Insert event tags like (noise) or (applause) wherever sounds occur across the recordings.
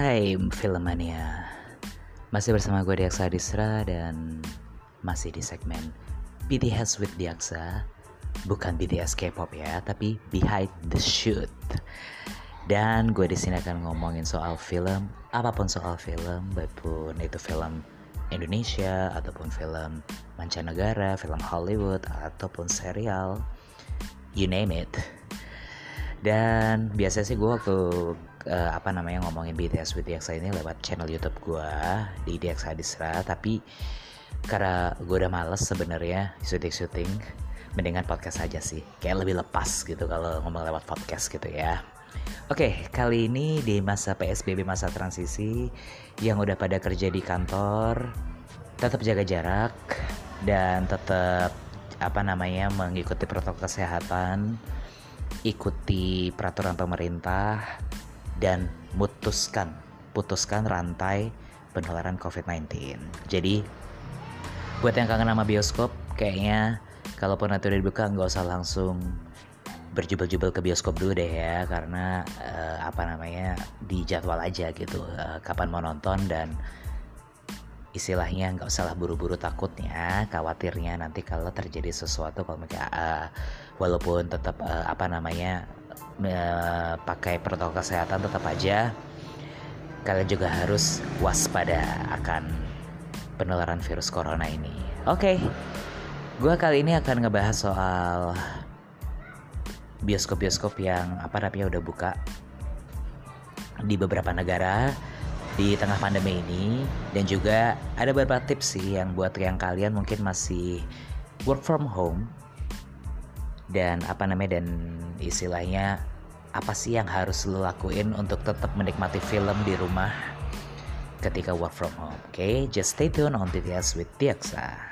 time Filmania. Masih bersama gue Diaksa Disra dan masih di segmen BTS with Diaksa. Bukan BTS K-pop ya, tapi behind the shoot. Dan gue di sini akan ngomongin soal film, apa pun soal film, baikpun itu film Indonesia ataupun film mancanegara, film Hollywood ataupun serial, you name it. Dan biasanya sih gue waktu uh, apa namanya ngomongin BTS with DXA ini lewat channel YouTube gue di DXA Disra tapi karena gue udah males sebenarnya syuting syuting mendingan podcast aja sih. Kayak lebih lepas gitu kalau ngomong lewat podcast gitu ya. Oke, okay, kali ini di masa PSBB masa transisi yang udah pada kerja di kantor, tetap jaga jarak dan tetap apa namanya mengikuti protokol kesehatan, ikuti peraturan pemerintah dan mutuskan putuskan rantai penularan COVID-19. Jadi buat yang kangen sama bioskop, kayaknya kalaupun nanti udah dibuka nggak usah langsung berjubel-jubel ke bioskop dulu deh ya karena uh, apa namanya di jadwal aja gitu uh, kapan mau nonton dan istilahnya nggak usah lah buru-buru takutnya khawatirnya nanti kalau terjadi sesuatu kalau mereka uh, walaupun tetap uh, apa namanya uh, pakai protokol kesehatan tetap aja kalian juga harus waspada akan penularan virus corona ini. Oke, okay. gue kali ini akan ngebahas soal bioskop-bioskop yang apa namanya udah buka di beberapa negara di tengah pandemi ini dan juga ada beberapa tips sih yang buat yang kalian mungkin masih work from home dan apa namanya dan istilahnya apa sih yang harus lo lakuin untuk tetap menikmati film di rumah ketika work from home. Oke, okay? just stay tuned on TTS with Tiaksa.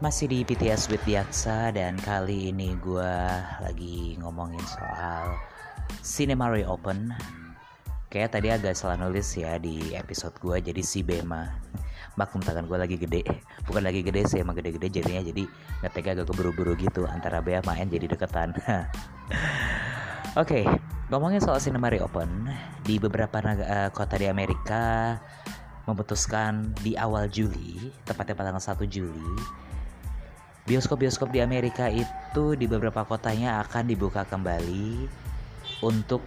Masih di PTS with Diaksa dan kali ini gue lagi ngomongin soal Cinema Reopen. Kayak tadi agak salah nulis ya di episode gue jadi si Bema. Maklum tangan gue lagi gede. Bukan lagi gede sih emang gede-gede jadinya jadi ngetega agak keburu-buru gitu Antara Bea main jadi deketan. (laughs) Oke okay, ngomongin soal Cinema Reopen Di beberapa uh, kota di Amerika memutuskan di awal Juli Tepatnya pada tanggal 1 Juli Bioskop-bioskop di Amerika itu di beberapa kotanya akan dibuka kembali untuk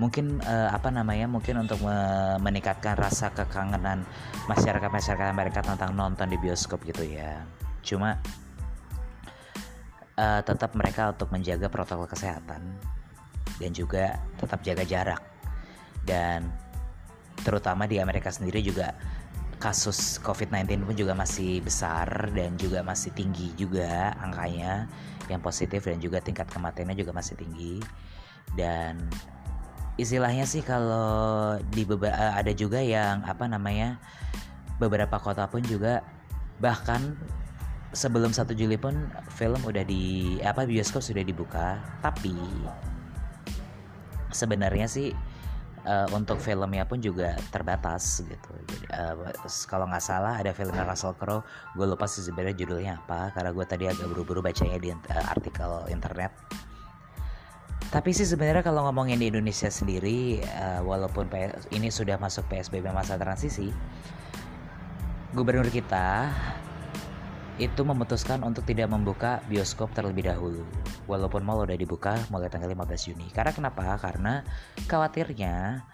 mungkin uh, apa namanya mungkin untuk me meningkatkan rasa kekangenan masyarakat masyarakat Amerika tentang nonton di bioskop gitu ya. Cuma uh, tetap mereka untuk menjaga protokol kesehatan dan juga tetap jaga jarak dan terutama di Amerika sendiri juga kasus COVID-19 pun juga masih besar dan juga masih tinggi juga angkanya yang positif dan juga tingkat kematiannya juga masih tinggi dan istilahnya sih kalau di beberapa eh, ada juga yang apa namanya beberapa kota pun juga bahkan sebelum 1 Juli pun film udah di apa bioskop sudah dibuka tapi sebenarnya sih uh, untuk filmnya pun juga terbatas gitu. Jadi, uh, kalau nggak salah ada filmnya Russell Crowe, gue lupa sih sebenarnya judulnya apa karena gue tadi agak buru-buru bacanya di uh, artikel internet. Tapi sih sebenarnya kalau ngomongin di Indonesia sendiri, uh, walaupun ini sudah masuk PSBB masa transisi, gubernur kita itu memutuskan untuk tidak membuka bioskop terlebih dahulu. Walaupun mall udah dibuka mulai tanggal 15 Juni. Karena kenapa? Karena khawatirnya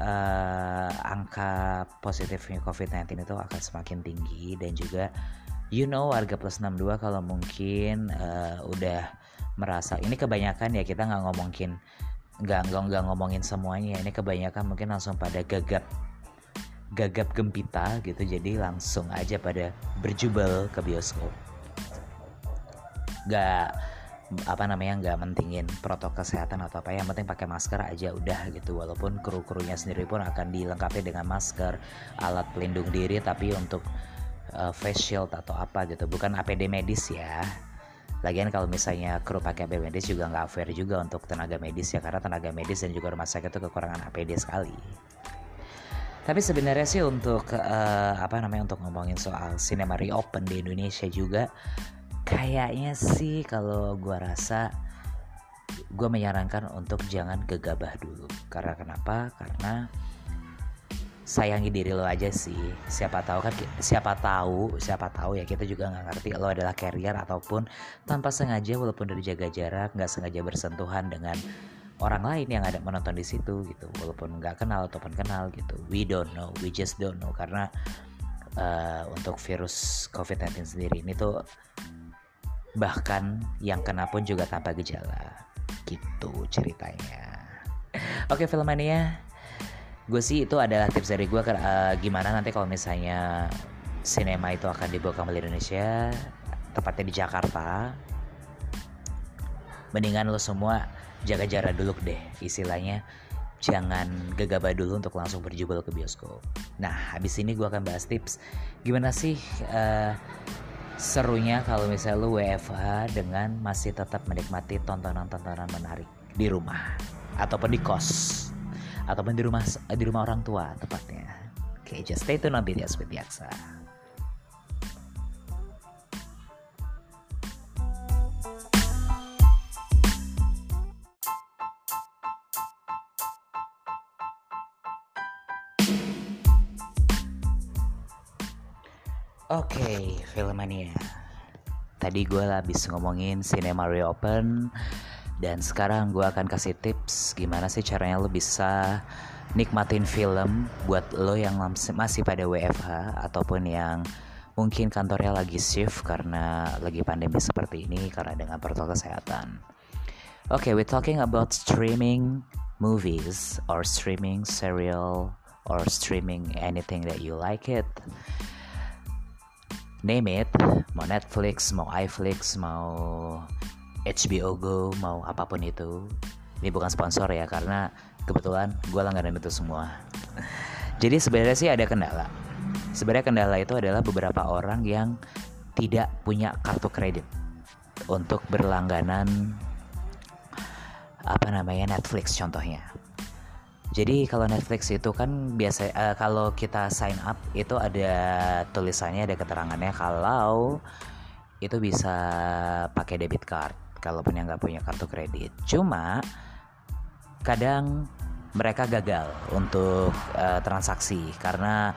uh, angka positifnya COVID-19 itu akan semakin tinggi dan juga you know warga plus 62 kalau mungkin uh, udah merasa ini kebanyakan ya kita nggak ngomongin nggak nggak ngomongin semuanya ini kebanyakan mungkin langsung pada gagap gagap gempita gitu jadi langsung aja pada berjubel ke bioskop. Gak apa namanya nggak mentingin protokol kesehatan atau apa yang penting pakai masker aja udah gitu walaupun kru-krunya sendiri pun akan dilengkapi dengan masker alat pelindung diri tapi untuk uh, face shield atau apa gitu bukan APD medis ya Lagian kalau misalnya kru pakai APD medis juga nggak fair juga untuk tenaga medis ya karena tenaga medis dan juga rumah sakit itu kekurangan APD sekali. tapi sebenarnya sih untuk uh, apa namanya untuk ngomongin soal cinema reopen di Indonesia juga kayaknya sih kalau gue rasa gue menyarankan untuk jangan gegabah dulu karena kenapa karena sayangi diri lo aja sih. Siapa tahu kan siapa tahu siapa tahu ya kita juga nggak ngerti lo adalah carrier ataupun tanpa sengaja walaupun dari jaga jarak nggak sengaja bersentuhan dengan orang lain yang ada menonton di situ gitu. Walaupun nggak kenal ataupun kenal gitu. We don't know we just don't know. Karena uh, untuk virus COVID-19 sendiri ini tuh bahkan yang kena pun juga tanpa gejala. Gitu ceritanya. Oke okay, filmania gue sih itu adalah tips dari gue uh, gimana nanti kalau misalnya sinema itu akan dibawa kembali Indonesia tepatnya di Jakarta mendingan lo semua jaga jarak dulu deh istilahnya jangan gegabah dulu untuk langsung berjubel ke bioskop. Nah, habis ini gue akan bahas tips gimana sih uh, serunya kalau misalnya lu WFH dengan masih tetap menikmati tontonan-tontonan menarik di rumah ataupun di kos ataupun di rumah di rumah orang tua tepatnya. Oke, okay, just stay tune on BTS with Yaksa. Oke, okay, Filmania. Tadi gue habis ngomongin Cinema Reopen dan sekarang gue akan kasih tips gimana sih caranya lo bisa nikmatin film buat lo yang masih pada WFH ataupun yang mungkin kantornya lagi shift karena lagi pandemi seperti ini karena dengan protokol kesehatan. Oke, okay, we're talking about streaming movies or streaming serial or streaming anything that you like it name it mau Netflix mau iFlix mau HBO Go mau apa pun itu ini bukan sponsor ya karena kebetulan gue langganan itu semua. (laughs) Jadi sebenarnya sih ada kendala. Sebenarnya kendala itu adalah beberapa orang yang tidak punya kartu kredit untuk berlangganan apa namanya Netflix contohnya. Jadi kalau Netflix itu kan biasa uh, kalau kita sign up itu ada tulisannya ada keterangannya kalau itu bisa pakai debit card kalaupun yang nggak punya kartu kredit. Cuma kadang mereka gagal untuk uh, transaksi. Karena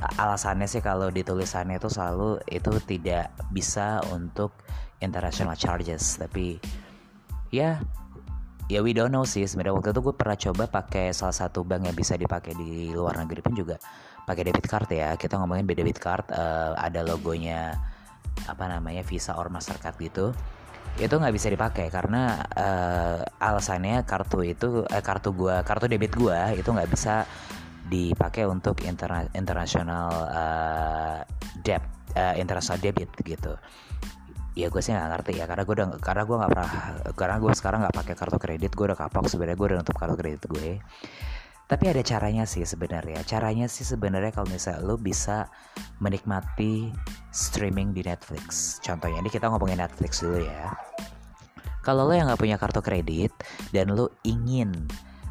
alasannya sih kalau di tulisannya itu selalu itu tidak bisa untuk international charges. Tapi ya ya we don't know sih sebenarnya. Waktu itu gue pernah coba pakai salah satu bank yang bisa dipakai di luar negeri pun juga pakai debit card ya. Kita ngomongin debit card uh, ada logonya apa namanya Visa or Mastercard gitu itu nggak bisa dipakai karena uh, alasannya kartu itu eh, kartu gua kartu debit gua itu nggak bisa dipakai untuk interna international uh, debt uh, international debit gitu. Ya gue sih nggak ngerti ya karena gue udah karena gue nggak pernah karena gue sekarang nggak pakai kartu kredit gue udah kapok sebenarnya gue udah nutup kartu kredit gue. Tapi ada caranya sih sebenarnya. Caranya sih sebenarnya kalau misalnya lo bisa menikmati streaming di Netflix contohnya ini kita ngomongin Netflix dulu ya kalau lo yang nggak punya kartu kredit dan lo ingin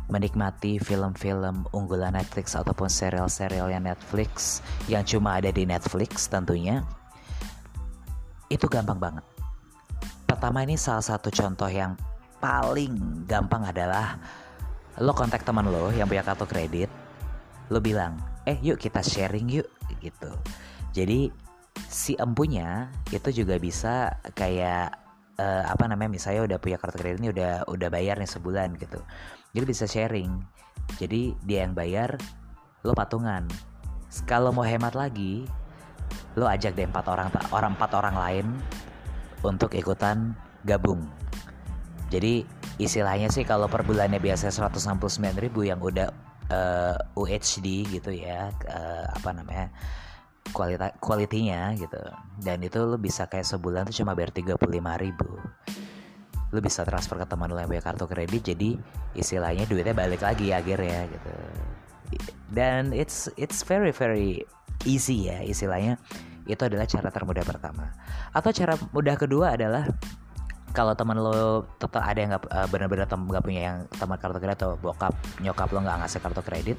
menikmati film-film unggulan Netflix ataupun serial-serial yang Netflix yang cuma ada di Netflix tentunya itu gampang banget. Pertama ini salah satu contoh yang paling gampang adalah lo kontak teman lo yang punya kartu kredit, lo bilang, eh yuk kita sharing yuk gitu. Jadi si empunya itu juga bisa kayak uh, apa namanya misalnya udah punya kartu kredit ini udah udah bayar nih sebulan gitu. Jadi bisa sharing. Jadi dia yang bayar, lo patungan. Kalau mau hemat lagi, lo ajak deh empat orang orang empat orang lain untuk ikutan gabung jadi istilahnya sih kalau per bulannya biasa 169 ribu yang udah uh, eh, UHD gitu ya uh, apa namanya kualitas kualitinya gitu. Dan itu lo bisa kayak sebulan tuh cuma bayar 35 ribu. Lo bisa transfer ke teman lo yang punya kartu kredit jadi istilahnya duitnya balik lagi akhirnya gitu. Dan it's it's very very easy ya istilahnya itu adalah cara termudah pertama. Atau cara mudah kedua adalah kalau teman lo tetap ada yang nggak uh, benar-benar nggak punya yang teman kartu kredit atau bokap nyokap lo nggak ngasih kartu kredit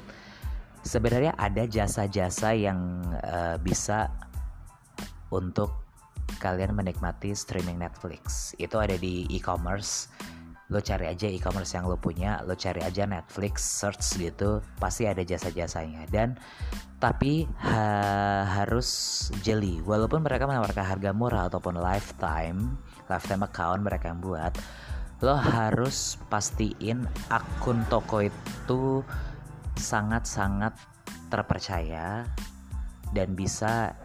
sebenarnya ada jasa-jasa yang uh, bisa untuk kalian menikmati streaming Netflix. Itu ada di e-commerce. Lo cari aja e-commerce yang lo punya, lo cari aja Netflix, search gitu, pasti ada jasa-jasanya. Dan tapi ha harus jeli. Walaupun mereka menawarkan harga murah ataupun lifetime, lifetime account mereka yang buat, lo harus pastiin akun toko itu sangat-sangat terpercaya dan bisa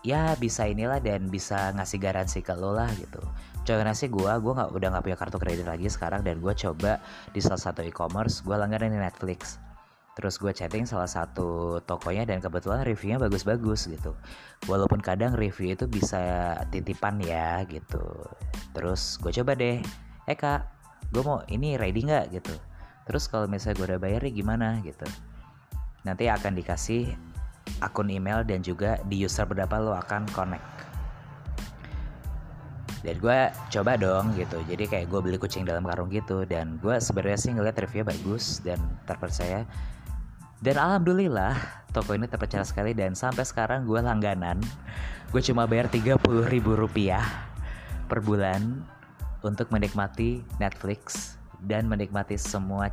ya bisa inilah dan bisa ngasih garansi ke lo lah gitu. Contohnya sih gue gue nggak udah nggak punya kartu kredit lagi sekarang dan gue coba di salah satu e-commerce gue langganan di Netflix. Terus gue chatting salah satu tokonya dan kebetulan reviewnya bagus-bagus gitu. Walaupun kadang review itu bisa titipan ya gitu. Terus gue coba deh eh kak gue mau ini ready nggak? gitu terus kalau misalnya gue udah bayar gimana gitu. Nanti akan dikasih akun email dan juga di user berapa lo akan connect. Dan gue coba dong gitu. Jadi kayak gue beli kucing dalam karung gitu dan gue sebenarnya sih ngeliat reviewnya bagus dan terpercaya. Dan alhamdulillah toko ini terpercaya sekali dan sampai sekarang gue langganan. Gue cuma bayar 30 ribu rupiah per bulan untuk menikmati Netflix dan menikmati semua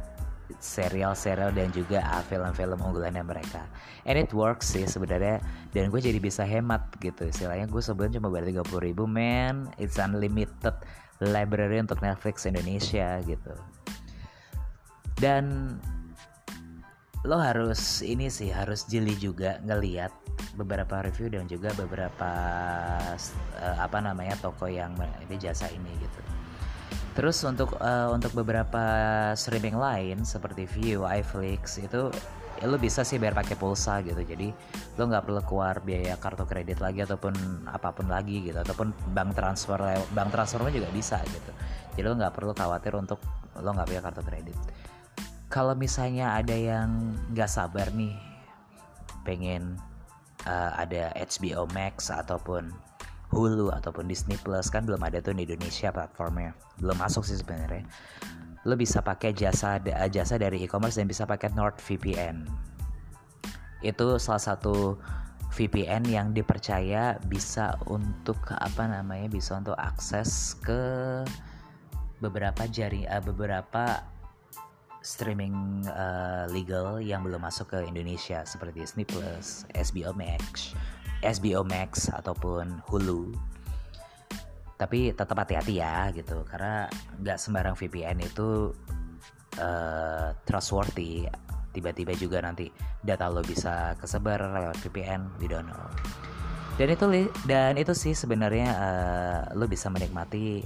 serial-serial dan juga film-film unggulannya mereka. And it works sih sebenarnya dan gue jadi bisa hemat gitu. Istilahnya gue sebulan cuma bayar 30 ribu man it's unlimited library untuk Netflix Indonesia gitu. Dan lo harus ini sih harus jeli juga ngeliat beberapa review dan juga beberapa uh, apa namanya toko yang ini jasa ini gitu Terus untuk uh, untuk beberapa streaming lain seperti View, iFlix itu ya lo bisa sih bayar pakai pulsa gitu. Jadi lo nggak perlu keluar biaya kartu kredit lagi ataupun apa pun lagi gitu ataupun bank transfer bank transfernya juga bisa gitu. Jadi lo nggak perlu khawatir untuk lo nggak punya kartu kredit. Kalau misalnya ada yang nggak sabar nih pengen uh, ada HBO Max ataupun Hulu ataupun Disney Plus kan belum ada tuh di Indonesia platformnya. Belum masuk sih sebenarnya. Lo bisa pakai jasa jasa dari e-commerce dan bisa pakai NordVPN. Itu salah satu VPN yang dipercaya bisa untuk apa namanya bisa untuk akses ke beberapa jari uh, beberapa streaming uh, legal yang belum masuk ke Indonesia seperti Disney Plus, HBO Max, SBO Max ataupun Hulu. Tapi tetap hati-hati ya gitu. Karena nggak sembarang VPN itu uh, trustworthy. Tiba-tiba juga nanti data lo bisa kesebar lewat VPN we don't know. Dan itu dan itu sih sebenarnya uh, lo bisa menikmati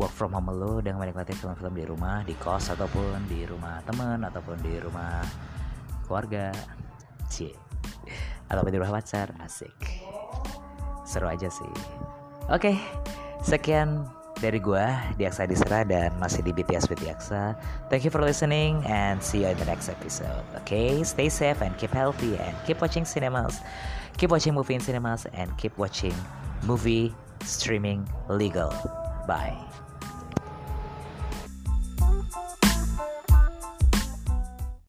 work from home lo dengan menikmati film-film di rumah di kos ataupun di rumah temen ataupun di rumah keluarga. Cie atau di rumah pacar asik. Seru aja sih. Oke okay, sekian dari gue Diaksa Disra dan masih di BTS with Diaksa. Thank you for listening and see you in the next episode. Okay stay safe and keep healthy and keep watching cinemas. Keep watching movie in cinemas and keep watching movie streaming legal. Bye